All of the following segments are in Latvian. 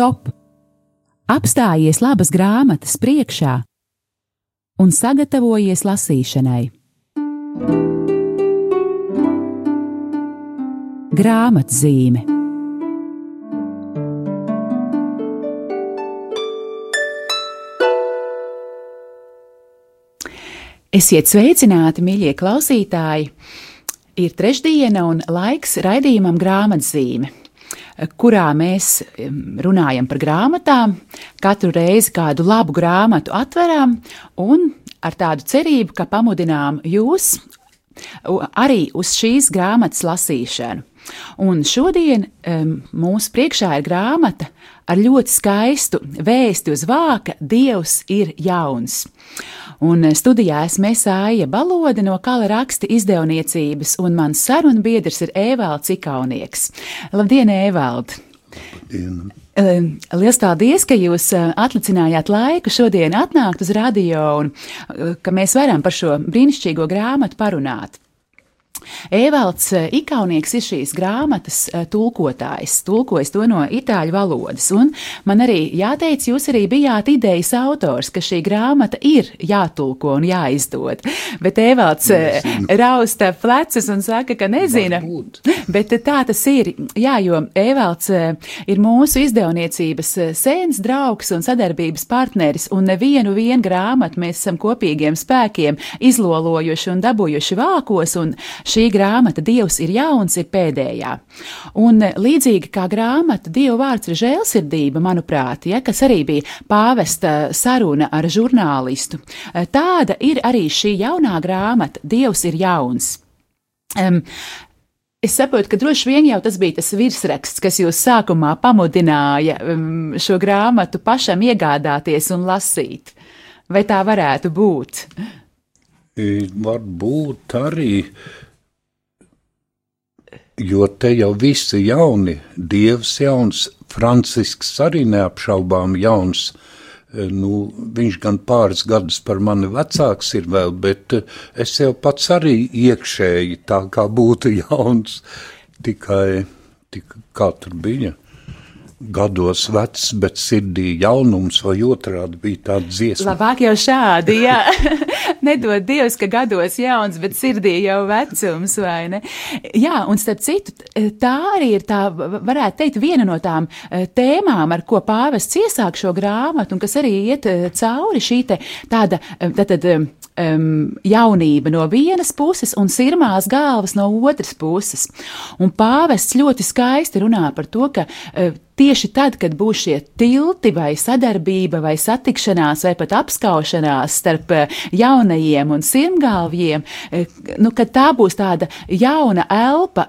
stop! Apstājies labas grāmatas priekšā un sagatavojies lasīšanai. Grāmatzīme Esiet sveicināti, mīļie klausītāji! Ir trešdiena un laiks raidījumam grāmatzīme, kurā mēs runājam par grāmatām, katru reizi kādu labu grāmatu atveram un ar tādu cerību, ka pamudinām jūs arī uz šīs grāmatas lasīšanu. Un šodien um, mūsu priekšā ir grāmata ar ļoti skaistu vēsti uz vāka Dievs ir jauns. Un studijā esmu Sāja Balode no Kala raksta izdevniecības, un mans sarunbiedrs ir Ēvalds Ikaunieks. Labdien, Ēvald! Labdien! Lielas paldies, ka jūs atlicinājāt laiku šodien atnākt uz radio un ka mēs varam par šo brīnišķīgo grāmatu parunāt. Ēvalds eh, Ikaunieks ir šīs grāmatas eh, tulkotājs, tulkojis to no itāļu valodas, un man arī jāteic, jūs arī bijāt idejas autors, ka šī grāmata ir jātulko un jāizdod, bet Ēvalds eh, rausta plecus un saka, ka nezina, bet tā tas ir, jā, jo Ēvalds ir mūsu izdevniecības sēns draugs un sadarbības partneris, un nevienu vienu grāmatu mēs esam kopīgiem spēkiem izlolojuši un dabūjuši vākos, un šī grāmata Dievs ir jauns ir pēdējā. Un līdzīgi kā grāmata Dieva vārds ir žēlsirdība, manuprāt, ja, kas arī bija pāvesta saruna ar žurnālistu, tāda ir arī šī jaunā grāmata Dievs ir jauns. Um, Es saprotu, ka droši vien jau tas bija tas virsraksts, kas jūs sākumā pamudināja um, šo grāmatu pašam iegādāties un lasīt. Vai tā varētu būt? Varbūt arī jo te jau visi jauni, Dievs jauns, Francisks arī neapšaubām jauns. E, nu, viņš gan pāris gadus par mani vecāks ir vēl, bet e, es jau pats arī iekšēji tā kā būtu jauns, tikai, tikai kā tur bija gados vecs, bet sirdī jaunums, vai otrādi bija tāda dziesma. Labāk jau šādi, jā. Nedod Dievs, ka gados jauns, bet sirdī jau vecums, vai ne? Jā, un starp citu, tā arī ir tā, varētu teikt, viena no tām eh, tēmām, ar ko pāvests iesāk šo grāmatu, un kas arī iet eh, cauri šī te tāda, eh, tātad, um, jaunība no vienas puses un sirmās galvas no otras puses. Un pāvests ļoti skaisti runā par to, ka uh, tieši tad, kad būs šie tilti vai sadarbība vai satikšanās vai pat apskaušanās starp jaunajiem un sirmgalviem, nu, kad tā būs tāda jauna elpa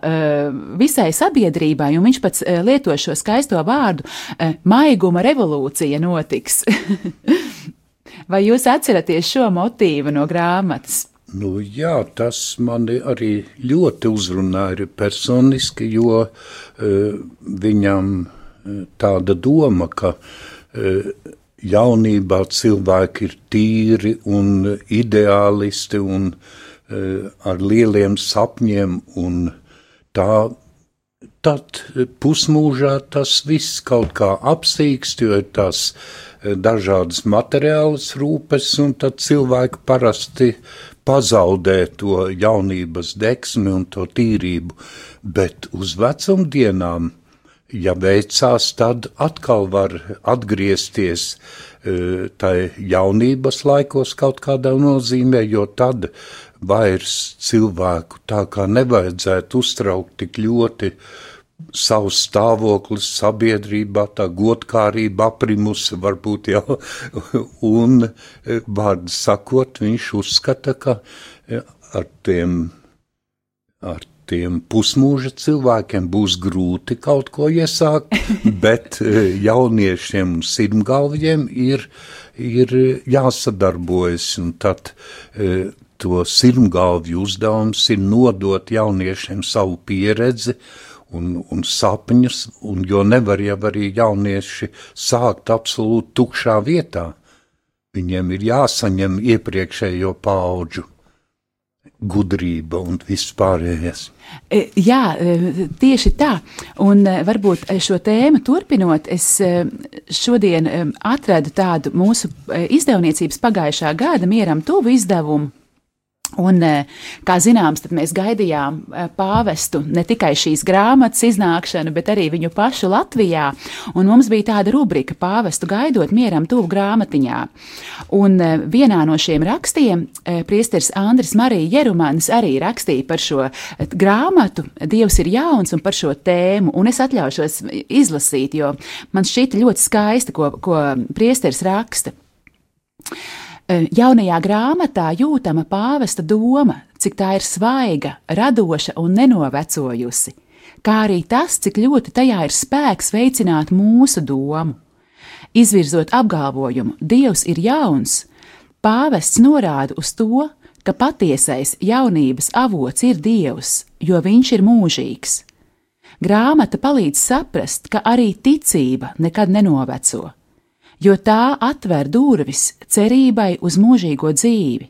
visai sabiedrībai, un viņš pats lieto šo skaisto vārdu - maiguma revolūcija notiks. Vai jūs atceraties šo motīvu no grāmatas? Nu, jā, tas mani arī ļoti uzrunāja personiski, jo uh, viņam uh, tāda doma, ka uh, jaunībā cilvēki ir tīri un ideālisti un uh, ar lieliem sapņiem, un tā tad pusmūžā tas viss kaut kā apsīkst, jo ir tās eh, dažādas materiālas rūpes, un tad cilvēki parasti pazaudē to jaunības deksmi un to tīrību, bet uz vecumdienām, ja veicās, tad atkal var atgriezties eh, tai jaunības laikos kaut kādā nozīmē, jo tad vairs cilvēku tā kā nevajadzētu uztraukt tik ļoti savs stāvoklis sabiedrībā, tā godkārība aprimusi varbūt jau, un, e, vārdu sakot, viņš uzskata, ka e, ar tiem, ar tiem pusmūža cilvēkiem būs grūti kaut ko iesākt, bet e, jauniešiem un sirmgalviem ir, ir jāsadarbojas, tad to sirmgalvju uzdevums ir nodot jauniešiem savu pieredzi, un, un sapņus, un jo nevar jau arī jaunieši sākt absolūti tukšā vietā. Viņiem ir jāsaņem iepriekšējo paudžu gudrība un viss pārējais. E, jā, e, tieši tā. Un e, varbūt šo tēmu turpinot, es šodien atradu tādu mūsu izdevniecības pagājušā gada mieram tuvu izdevumu Un, eh, kā zināms, mēs gaidījām eh, pāvestu ne tikai šīs grāmatas iznākšanu, bet arī viņu pašu Latvijā. Un mums bija tāda rubrika pāvestu gaidot mieram tuvu grāmatiņā. Un eh, vienā no šiem rakstiem priesteris Andris Marija Jerumans arī rakstīja par šo grāmatu Dievs ir jauns un par šo tēmu. Un es atļaušos izlasīt, jo man šķita ļoti skaisti, ko, ko priesteris raksta. Jaunajā grāmatā jūtama pāvesta doma, cik tā ir svaiga, radoša un nenovecojusi, kā arī tas, cik ļoti tajā ir spēks veicināt mūsu domu. Izvirzot apgalvojumu, Dievs ir jauns, pāvests norāda uz to, ka patiesais jaunības avots ir Dievs, jo viņš ir mūžīgs. Grāmata palīdz saprast, ka arī ticība nekad nenoveco jo tā atver durvis cerībai uz mūžīgo dzīvi.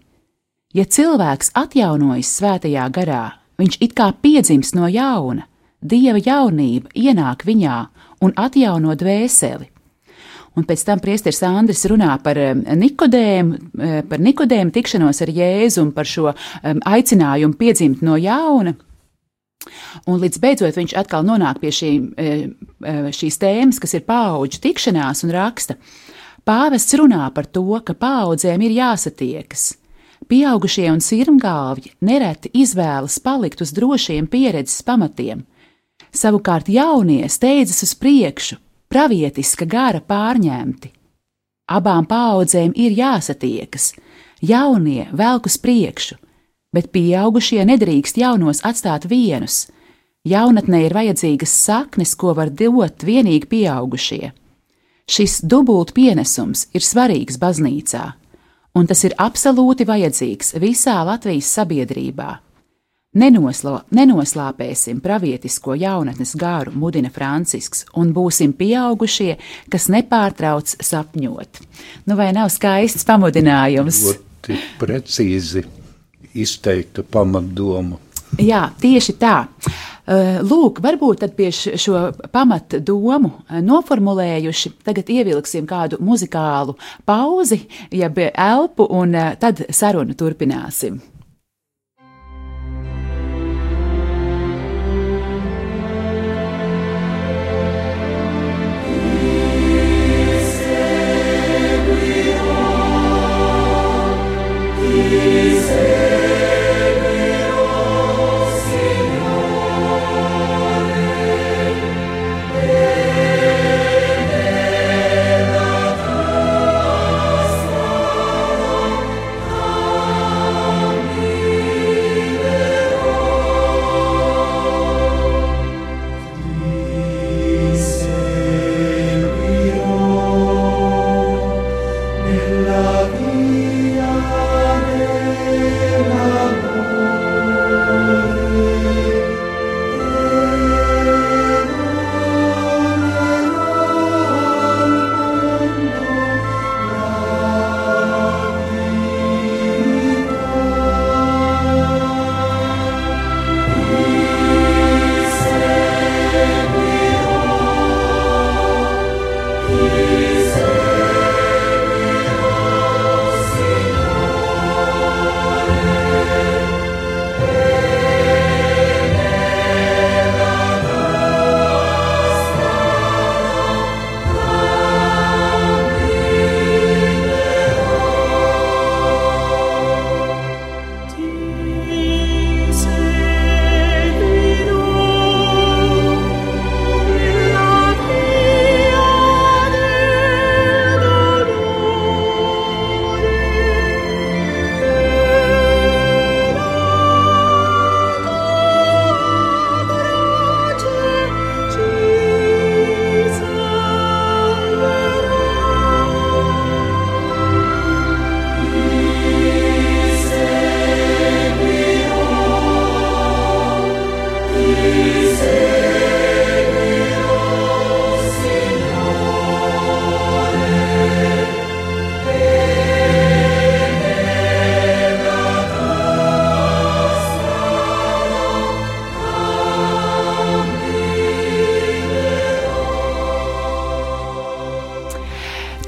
Ja cilvēks atjaunojas svētajā garā, viņš it kā piedzimst no jauna, dieva jaunība ienāk viņā un atjauno dvēseli. Un pēc tam priesteris Andris runā par Nikodēmu, eh, par Nikodēmu tikšanos ar Jēzu un par šo aicinājumu piedzimt no jauna. Un līdz beidzot viņš atkal nonāk pie šī, e, e, šīs tēmas, kas ir paudžu tikšanās, un raksta: Pāvests runā par to, ka paudzēm ir jāsatiekas. Pieaugušie un sirmgalvji nereti izvēlas palikt uz drošiem pieredzes pamatiem. Savukārt jaunie steidzas uz priekšu, pravietiska gara pārņemti. Abām paudzēm ir jāsatiekas, jaunie velk uz priekšu, bet pieaugušie nedrīkst jaunos atstāt vienus. Jaunatnē ir vajadzīgas saknes, ko var dot tikai pieaugušie. Šis dubult pienesums ir svarīgs baznīcā, un tas ir absolūti vajadzīgs visā Latvijas sabiedrībā. Nenoslo, nenoslāpēsim pravietisko jaunatnes gāru, mudina Francisks, un būsim pieaugušie, kas nepārtrauc sapņot. Nu, vai nav skaists pamudinājums? Ļoti precīzi izteikta pamatdoma. Jā, tieši tā. Eh, lūk, varbūt pie šo pamatdomu eh, noformulējuši, tagad ievilksim kādu muzikālu pauzi, jeb elpu, un eh, tad sarunu turpināsim.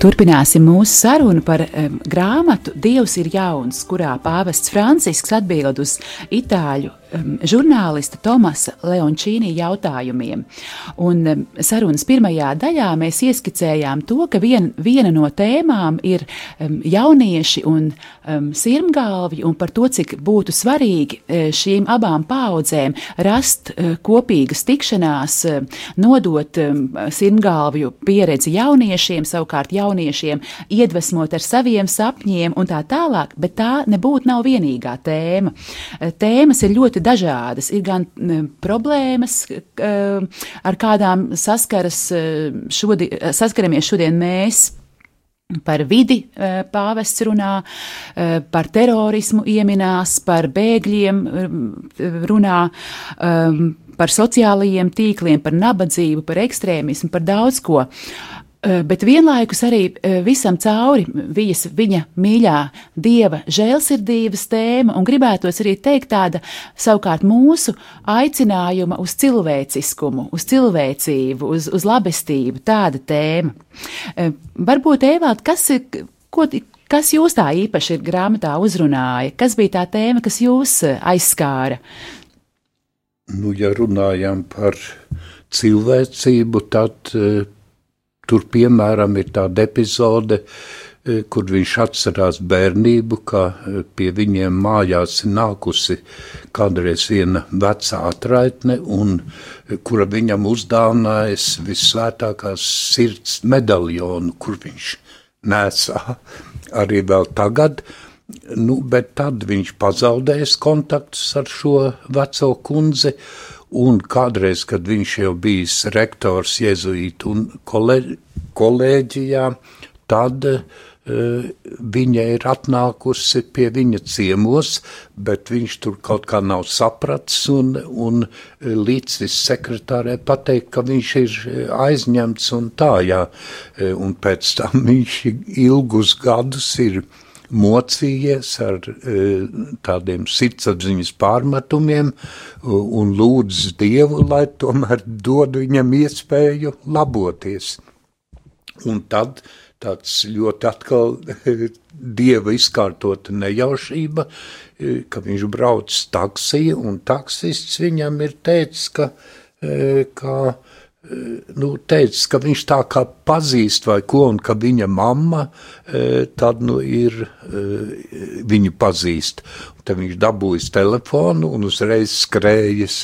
Turpināsim mūsu sarunu par um, grāmatu Dievs ir jauns, kurā pāvests Francisks atbild uz itāļu um, žurnālista Tomasa Leončīnī jautājumiem. Un um, sarunas pirmajā daļā mēs ieskicējām to, ka vien, viena no tēmām ir um, jaunieši un um, sirmgalvi un par to, cik būtu svarīgi uh, šīm abām paudzēm rast uh, kopīgas tikšanās, uh, nodot um, sirmgalvju pieredzi jauniešiem, savukārt jauniešiem iedvesmot ar saviem sapņiem un tā tālāk, bet tā nebūtu nav vienīgā tēma. Tēmas ir ļoti dažādas. Ir gan problēmas, ar kādām saskaras eh, šodien, saskaramies šodien mēs par vidi pāvests runā, par terorismu ieminās, par bēgļiem runā, par sociālajiem tīkliem, par nabadzību, par ekstrēmismu, par daudz ko. Eh, bet vienlaikus arī eh, visam cauri vijas viņa mīļā dieva žēlsirdības tēma, un gribētos arī teikt tāda savukārt mūsu aicinājuma uz cilvēciskumu, uz cilvēcību, uz, uz labestību, tāda tēma. Eh, varbūt, Evald, kas ir, ko, kas jūs tā īpaši ir grāmatā uzrunāja? Kas bija tā tēma, kas jūs aizskāra? Nu, ja runājam par cilvēcību, tad Tur, piemēram, ir tāda epizode, eh, kur viņš atcerās bērnību, ka eh, pie viņiem mājās nākusi kādreiz viena vecā atraitne, un eh, kura viņam uzdāvinājas visvētākās sirds medaļonu, kur viņš nesā arī vēl tagad. Nu, bet tad viņš pazaudēs kontaktus ar šo veco kundzi, Un kādreiz, kad viņš jau bijis rektors Jēzuītu un kolēģi, kolēģijā, tad uh, viņa ir atnākusi pie viņa ciemos, bet viņš tur kaut kā nav sapratis un, un līdzis sekretārē pateikt, ka viņš ir aizņemts un tā, jā. Un pēc tam viņš ilgus gadus ir mocījies ar e, tādiem sirdsapziņas pārmetumiem un lūdz Dievu, lai tomēr dod viņam iespēju laboties. Un tad tāds ļoti atkal Dieva izkārtota nejaušība, e, ka viņš brauc taksiju un taksists viņam ir teicis, ka, e, ka nu, teicis, ka viņš tā kā pazīst vai ko, un ka viņa mamma e, tad nu ir e, viņu pazīst. Un tad viņš dabūjis telefonu un uzreiz skrējis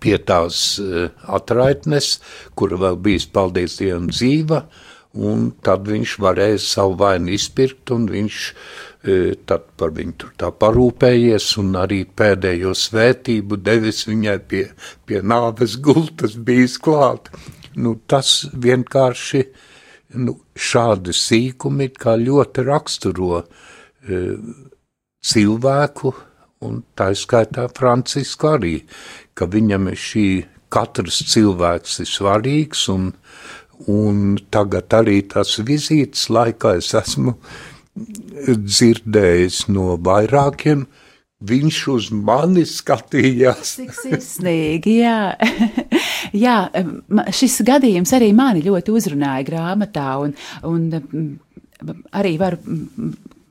pie tās atraitnes, kura vēl bijis, paldies Dievam, dzīva, un tad viņš varēja savu vainu izpirkt, un viņš E, tad par viņu tur tā parūpējies un arī pēdējo svētību devis viņai pie, pie nāves gultas bijis klāt. Nu, tas vienkārši nu, šādi sīkumi kā ļoti raksturo e, cilvēku, un tā skaitā Francisku arī, ka viņam ir šī katrs cilvēks ir svarīgs, un, un tagad arī tas vizītes laikā es esmu dzirdējis no vairākiem. Viņš uz mani skatījās. Cik sirsnīgi, jā. jā, šis gadījums arī mani ļoti uzrunāja grāmatā, un, un arī varu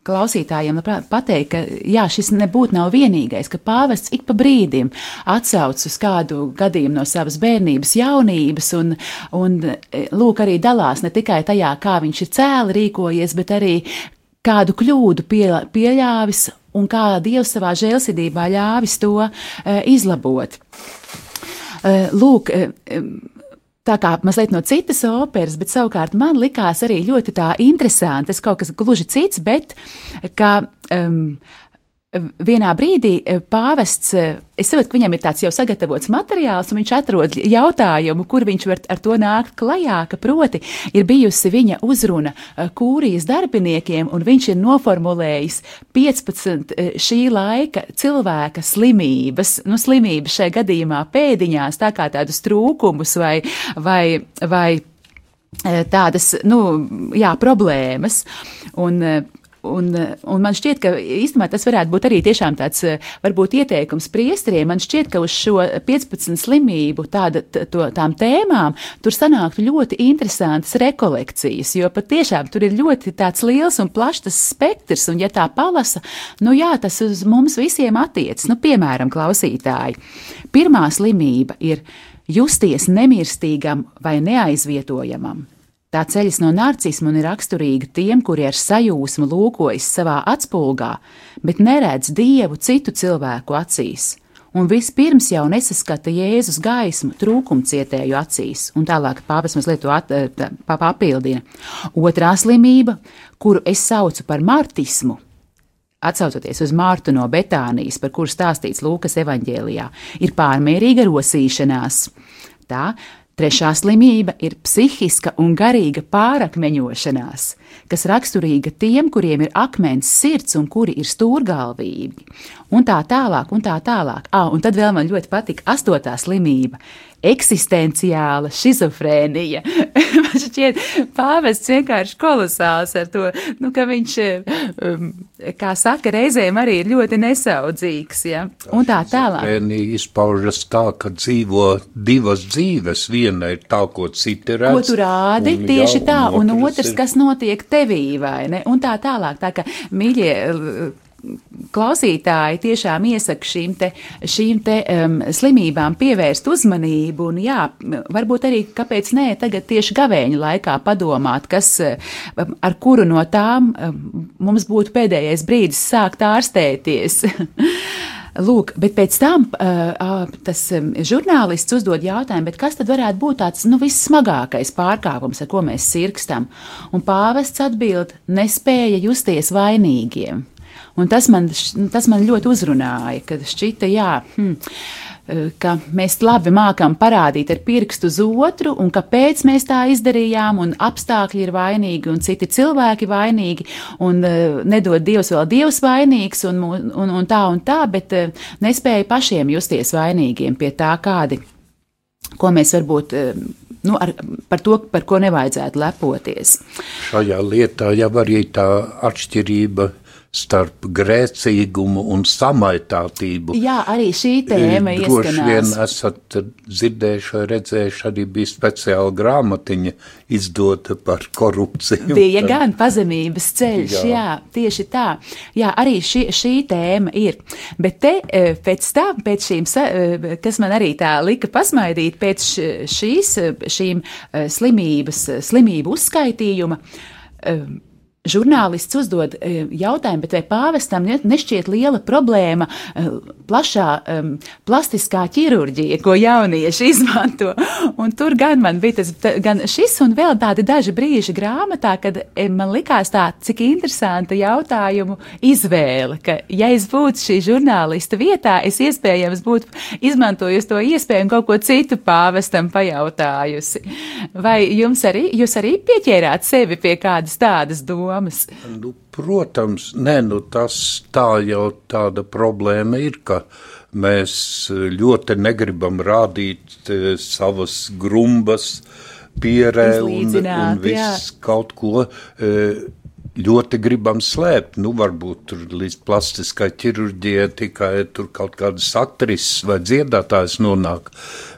klausītājiem pateikt, ka jā, šis nebūtu nav vienīgais, ka pāvests ik pa brīdim atsauc uz kādu gadījumu no savas bērnības, jaunības, un, un lūk, arī dalās ne tikai tajā, kā viņš ir cēli rīkojies, bet arī kādu kļūdu pie, pieļāvis un kā Dievs savā žēlsirdībā ļāvis to e, izlabot. E, lūk, e, tā kā mazliet no citas operas, bet savukārt man likās arī ļoti tā interesanti, tas kaut kas gluži cits, bet kā um, vienā brīdī eh, pāvests, eh, es saprotu, ka viņam ir tāds jau sagatavots materiāls, un viņš atrod jautājumu, kur viņš var ar to nākt klajā, ka proti ir bijusi viņa uzruna eh, kūrijas darbiniekiem, un viņš ir noformulējis 15 šī laika cilvēka slimības, nu slimības šajā gadījumā pēdiņās, tā kā tādus trūkumus vai, vai, vai tādas, nu, jā, problēmas. Un, Un, un man šķiet, ka īstenībā tas varētu būt arī tiešām tāds varbūt ieteikums priesteriem. Man šķiet, ka uz šo 15 slimību tāda, to, tām tēmām tur sanāktu ļoti interesantas rekolekcijas, jo patiešām tur ir ļoti tāds liels un plašs tas spektrs, un ja tā palasa, nu jā, tas uz mums visiem attiec. Nu, piemēram, klausītāji, pirmā slimība ir justies nemirstīgam vai neaizvietojamam. Tā ceļas no narcisma un ir raksturīga tiem, kuri ar sajūsmu lūkojas savā atspulgā, bet neredz dievu citu cilvēku acīs. Un vispirms jau nesaskata Jēzus gaismu trūkumcietēju acīs, un tālāk pāvis mazliet to at, tā, papildina. Otrā slimība, kuru es saucu par martismu, Atcaucoties uz Mārtu no Betānijas, par kuru stāstīts Lūkas evanģēlijā, ir pārmērīga rosīšanās. Tā Trešā slimība ir psihiska un garīga pārakmeņošanās, kas raksturīga tiem, kuriem ir akmens sirds un kuri ir stūrgalvīgi. Un tā tālāk, un tā tālāk. Ah, un tad vēl man ļoti patika astotā slimība eksistenciāla schizofrēnija. Man šķiet, pāvests vienkārši kolosāls ar to, nu, ka viņš, um, kā saka, reizēm arī ir ļoti nesaudzīgs, ja, un tā tālāk. Schizofrēnija izpaužas tā, ka dzīvo divas dzīves, viena ir tā, ko citi redz. Ko tu rādi, tieši jau, tā, un otrs, ir... kas notiek tevī, vai ne, un tā tālāk, tā ka, mīļie, klausītāji tiešām iesaka šīm, te, šīm te, um, slimībām pievērst uzmanību, un jā, varbūt arī, kāpēc nē, tagad tieši gavēņa laikā padomāt, kas, ar kuru no tām um, mums būtu pēdējais brīdis sākt ārstēties. Lūk, bet pēc tam uh, tas žurnālists uzdod jautājumu, kas tad varētu būt tāds nu, vissmagākais pārkāpums, ar ko mēs sirkstam? Un pāvests atbild: nespēja justies vainīgiem. Un tas man, tas man ļoti uzrunāja, kad šķita, jā, hmm, ka mēs labi mākam parādīt ar pirkstu uz otru, un kāpēc mēs tā izdarījām, un apstākļi ir vainīgi, un citi cilvēki vainīgi, un uh, nedod Dievs vēl Dievs vainīgs, un, un, un tā un tā, bet uh, nespēja pašiem justies vainīgiem pie tā, kādi, ko mēs varbūt. Uh, Nu, ar, par to, par ko nevajadzētu lepoties. Šajā lietā jau arī tā atšķirība starp grēcīgumu un samaitātību. Jā, arī šī tēma ir. Droši vien esat dzirdējuši redzējuši, arī bija speciāla grāmatiņa izdota par korupciju. Bija tad... gan pazemības ceļš, jā. jā, tieši tā. Jā, arī šī, šī tēma ir. Bet te e, pēc tam, pēc šīm, e, kas man arī tā lika pasmaidīt, pēc šīs, šīm slimības, slimību uzskaitījuma, Žurnālists uzdod e, jautājumu, vai pāvestam nešķiet liela problēma e, plašā um, plastiskā ķirurģija, ko jaunieši izmanto. Un tur gan man bija tas, gan šis un vēl tādi daži brīži grāmatā, kad man likās tā, cik interesanta jautājumu izvēle, ka, ja es būtu šī žurnālista vietā, es iespējams būtu izmantojusi to iespēju un kaut ko citu pāvestam pajautājusi. Vai jums arī, jūs arī pieķērāt sevi pie kādas tādas domas? Domas? Nu, protams, nē, nu, tas tā jau tāda problēma ir, ka mēs ļoti negribam rādīt e, savas grumbas, pierē un, un viss jā. kaut ko. E, ļoti gribam slēpt. Nu, varbūt tur līdz plastiskai ķirurģijai tikai tur kaut kādas aktrises vai dziedātājs nonāk,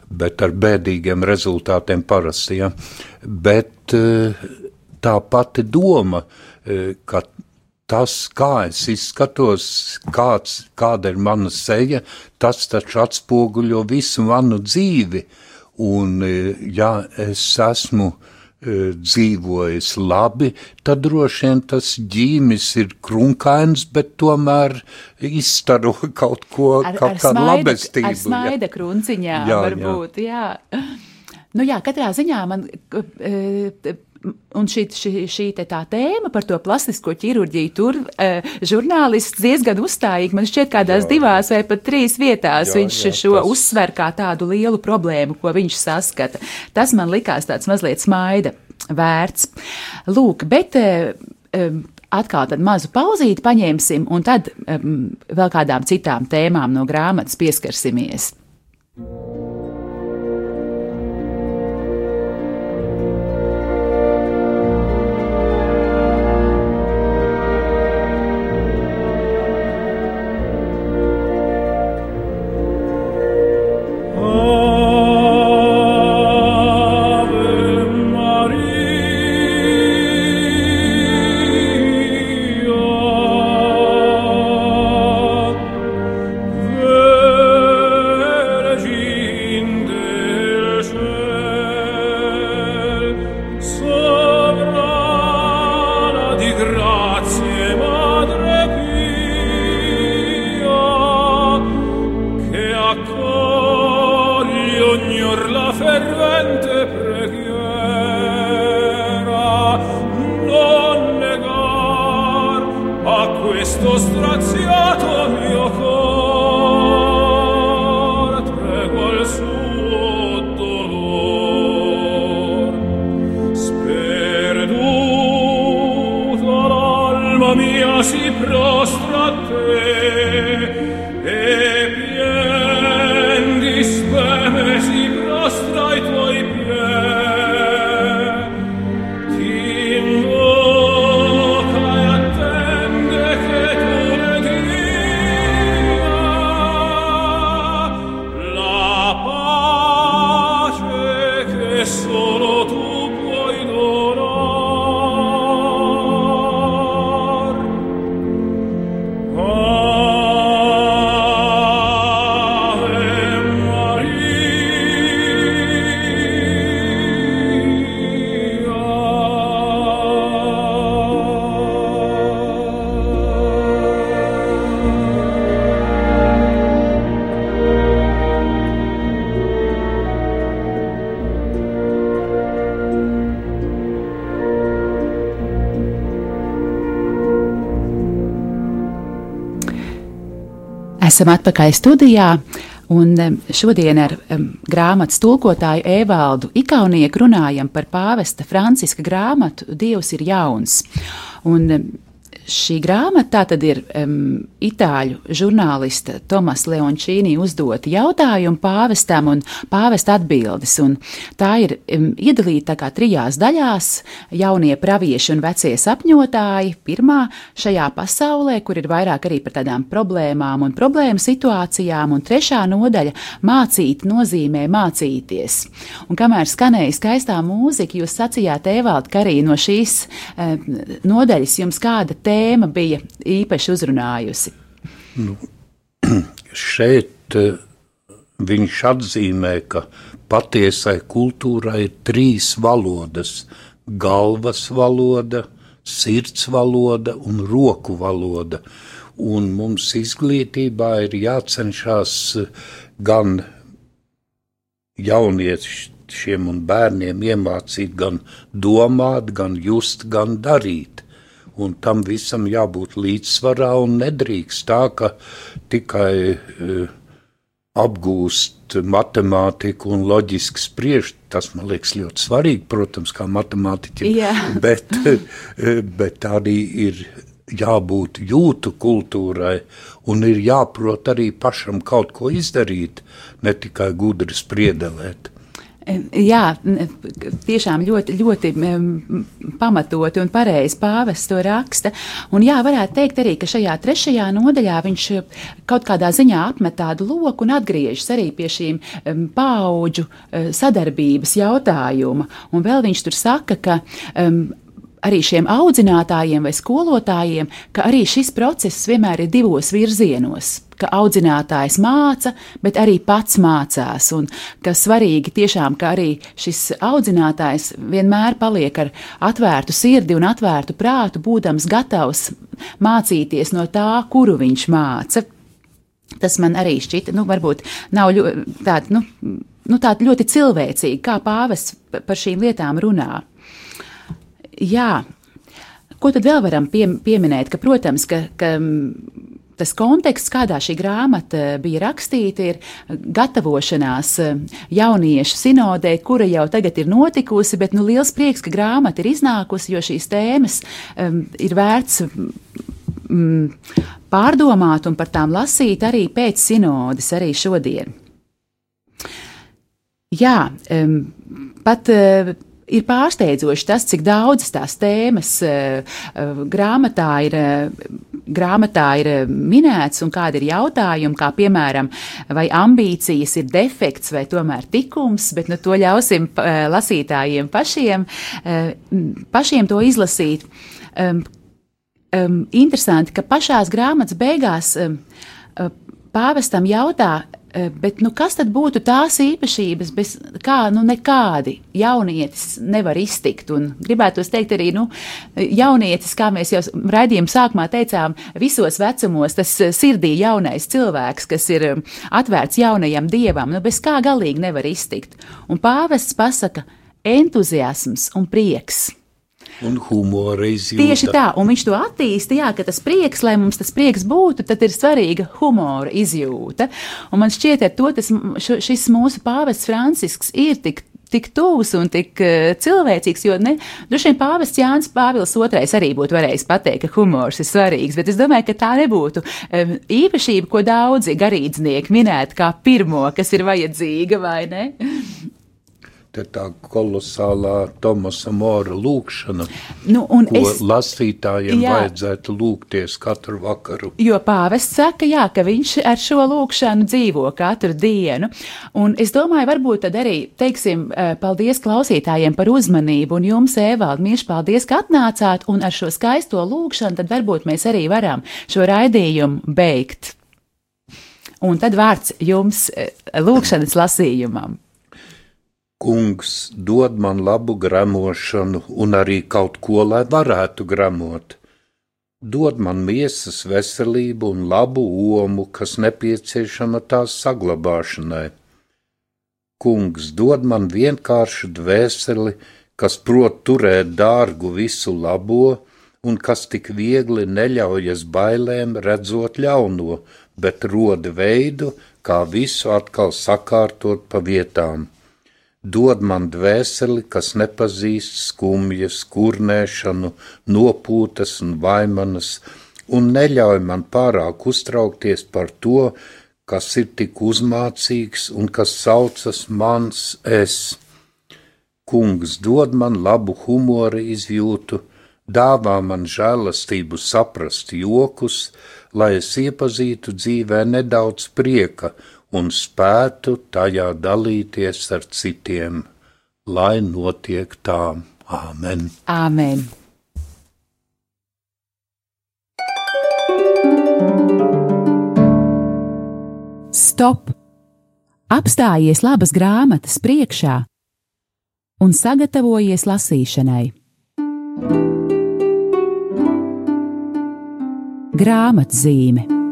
bet ar bēdīgiem rezultātiem parasti. Ja. Bet uh, tā pati doma, e, ka tas, kā es izskatos, kāds, kāda ir mana seja, tas taču atspoguļo visu manu dzīvi. Un, e, ja es esmu e, dzīvojis labi, tad droši vien tas ģīmis ir krunkains, bet tomēr izstaro kaut ko, ar, kaut kādu labestību. Ar smaida krunciņā jā, varbūt, jā. jā. Nu jā, katrā ziņā man un šī, šī, šī tā tēma par to plastisko ķirurģiju tur uh, žurnālists diezgan uzstājīgi, man šķiet, kādās jā, divās vai pat trīs vietās jā, viņš jā, šo tas... uzsver kā tādu lielu problēmu, ko viņš saskata. Tas man likās tāds mazliet smaida vērts. Lūk, bet. Uh, atkal tādu mazu pauzīti paņemsim, un tad um, vēl kādām citām tēmām no grāmatas pieskarsimies. fervente Esam atpakaļ studijā. Un šodien ar grāmatas tulkotāju Evaldu Ikaunieku runājam par pāvesta Franciska grāmatu Dievs ir jauns. Un, šī grāmata tad ir um, itāļu žurnālista Tomas Leončīnī uzdota jautājumi pāvestam un pāvesta atbildes. Un tā ir um, iedalīta kā trijās daļās - jaunie pravieši un vecie sapņotāji. Pirmā šajā pasaulē, kur ir vairāk arī par tādām problēmām un problēmu situācijām, un trešā nodaļa - mācīt nozīmē mācīties. Un kamēr skanēja skaistā mūzika, jūs sacījāt, Evald, ka arī no šīs um, nodaļas jums kāda tēma bija īpaši uzrunājusi. Šeit eh, viņš atzīmē, ka patiesai kultūrai ir trīs valodas - galvas valoda, sirds valoda un roku valoda. Un mums izglītībā ir jācenšas eh, gan jauniešiem un bērniem iemācīt gan domāt, gan just, gan darīt. Un tam visam jābūt līdzsvarā un nedrīkst tā, ka tikai uh, apgūst matemātiku un loģiski spriežt. Tas man liekas ļoti svarīgi, protams, kā matemātiķim. Jā. Bet, eh, bet arī ir jābūt jūtu kultūrai un ir jāprot arī pašam kaut ko izdarīt, ne tikai gudri spriedelēt. Jā, tiešām ļoti, ļoti pamatoti un pareizi pāvests to raksta. Un jā, varētu teikt arī, ka šajā trešajā nodaļā viņš kaut kādā ziņā apmet tādu loku un atgriežas arī pie šīm paudžu sadarbības jautājuma. Un vēl viņš tur saka, ka um, arī šiem audzinātājiem vai skolotājiem, ka arī šis process vienmēr ir divos virzienos. Ka audzinātājs māca, bet arī pats mācās. Un ka svarīgi tiešām, ka arī šis audzinātājs vienmēr paliek ar atvērtu sirdi un atvērtu prātu, būdams gatavs mācīties no tā, kuru viņš māca. Tas man arī šķita, nu, varbūt nav ļo, tād, nu, nu, tāda ļoti cilvēcīga, kā pāvests par šīm lietām runā. Jā, ko tad vēl varam pie, pieminēt? Ka, protams, ka, ka tas konteksts, kādā šī grāmata bija rakstīta, ir gatavošanās jauniešu sinodē, kura jau tagad ir notikusi, bet nu, liels prieks, ka grāmata ir iznākusi, jo šīs tēmas um, ir vērts mm, pārdomāt un par tām lasīt arī pēc sinodes, arī šodien. Jā, um, pat. Uh, ir pārsteidzoši tas, cik daudzas tās tēmas uh, grāmatā ir. Uh, grāmatā ir minēts, un kādi ir jautājumi, kā piemēram, vai ambīcijas ir defekts vai tomēr tikums, bet nu, to ļausim uh, lasītājiem pašiem, uh, pašiem to izlasīt. Interesanti, ka pašās grāmatas beigās pāvestam jautā, Eh, Bet nu, kas tad būtu tās īpašības, bez kā nu, nekādi jaunietis nevar iztikt? Un gribētu teikt, arī nu, jaunietis, kā mēs jau raidījuma sākumā teicām, visos vecumos tas eh, sirdī jaunais cilvēks, kas ir eh, atvērts jaunajam dievam, nu, bez kā galīgi nevar iztikt. Un pāvests pasaka entuziasms un prieks. Un humora izjūta. Tieši tā, un viņš to attīstīja, jā, ka tas prieks, lai mums tas prieks būtu, tad ir svarīga humora izjūta. Un man šķiet, ar to tas, šis mūsu pāvests Francisks ir tik. Tik tuvs un tik uh, cilvēcīgs, jo ne, droši vien pāvests Jānis Pāvils II arī būtu varējis pateikt, ka humors ir svarīgs, bet es domāju, ka tā nebūtu um, īpašība, ko daudzi garīdznieki minētu kā pirmo, kas ir vajadzīga, vai ne? Tā kolosālā Tomasa Mora lūkšana, Nu, un ko es, lasītājiem Jā. vajadzētu lūgties katru vakaru. Jo pāvests saka, jā, ka viņš ar šo lūkšanu dzīvo katru dienu. Un es domāju, varbūt tad arī teiksim eh, paldies klausītājiem par uzmanību. Un jums, Evalda, mīļš, paldies, ka atnācāt. Un ar šo skaisto lūkšanu tad varbūt mēs arī varam šo raidījumu beigt. Un tad vārds jums eh, lūkšanas lasījumam. Kungs dod man labu gremošanu un arī kaut ko, lai varētu gremot. Dod man miesas veselību un labu omu, kas nepieciešama tās saglabāšanai. Kungs dod man vienkāršu dvēseli, kas prot turēt dārgu visu labo un kas tik viegli neļaujas bailēm redzot ļauno, bet rod veidu, kā visu atkal sakārtot pa vietām dod man dvēseli, kas nepazīst skumjas, kurnēšanu, nopūtas un vaimanas, un neļauj man pārāk uztraukties par to, kas ir tik uzmācīgs un kas saucas mans es. Kungs dod man labu humora izjūtu, dāvā man žēlastību saprast jokus, lai es iepazītu dzīvē nedaudz prieka un spētu tajā dalīties ar citiem, lai notiek tā. Āmen! Āmen! Stop! Apstājies labas grāmatas priekšā un sagatavojies lasīšanai. Grāmatzīme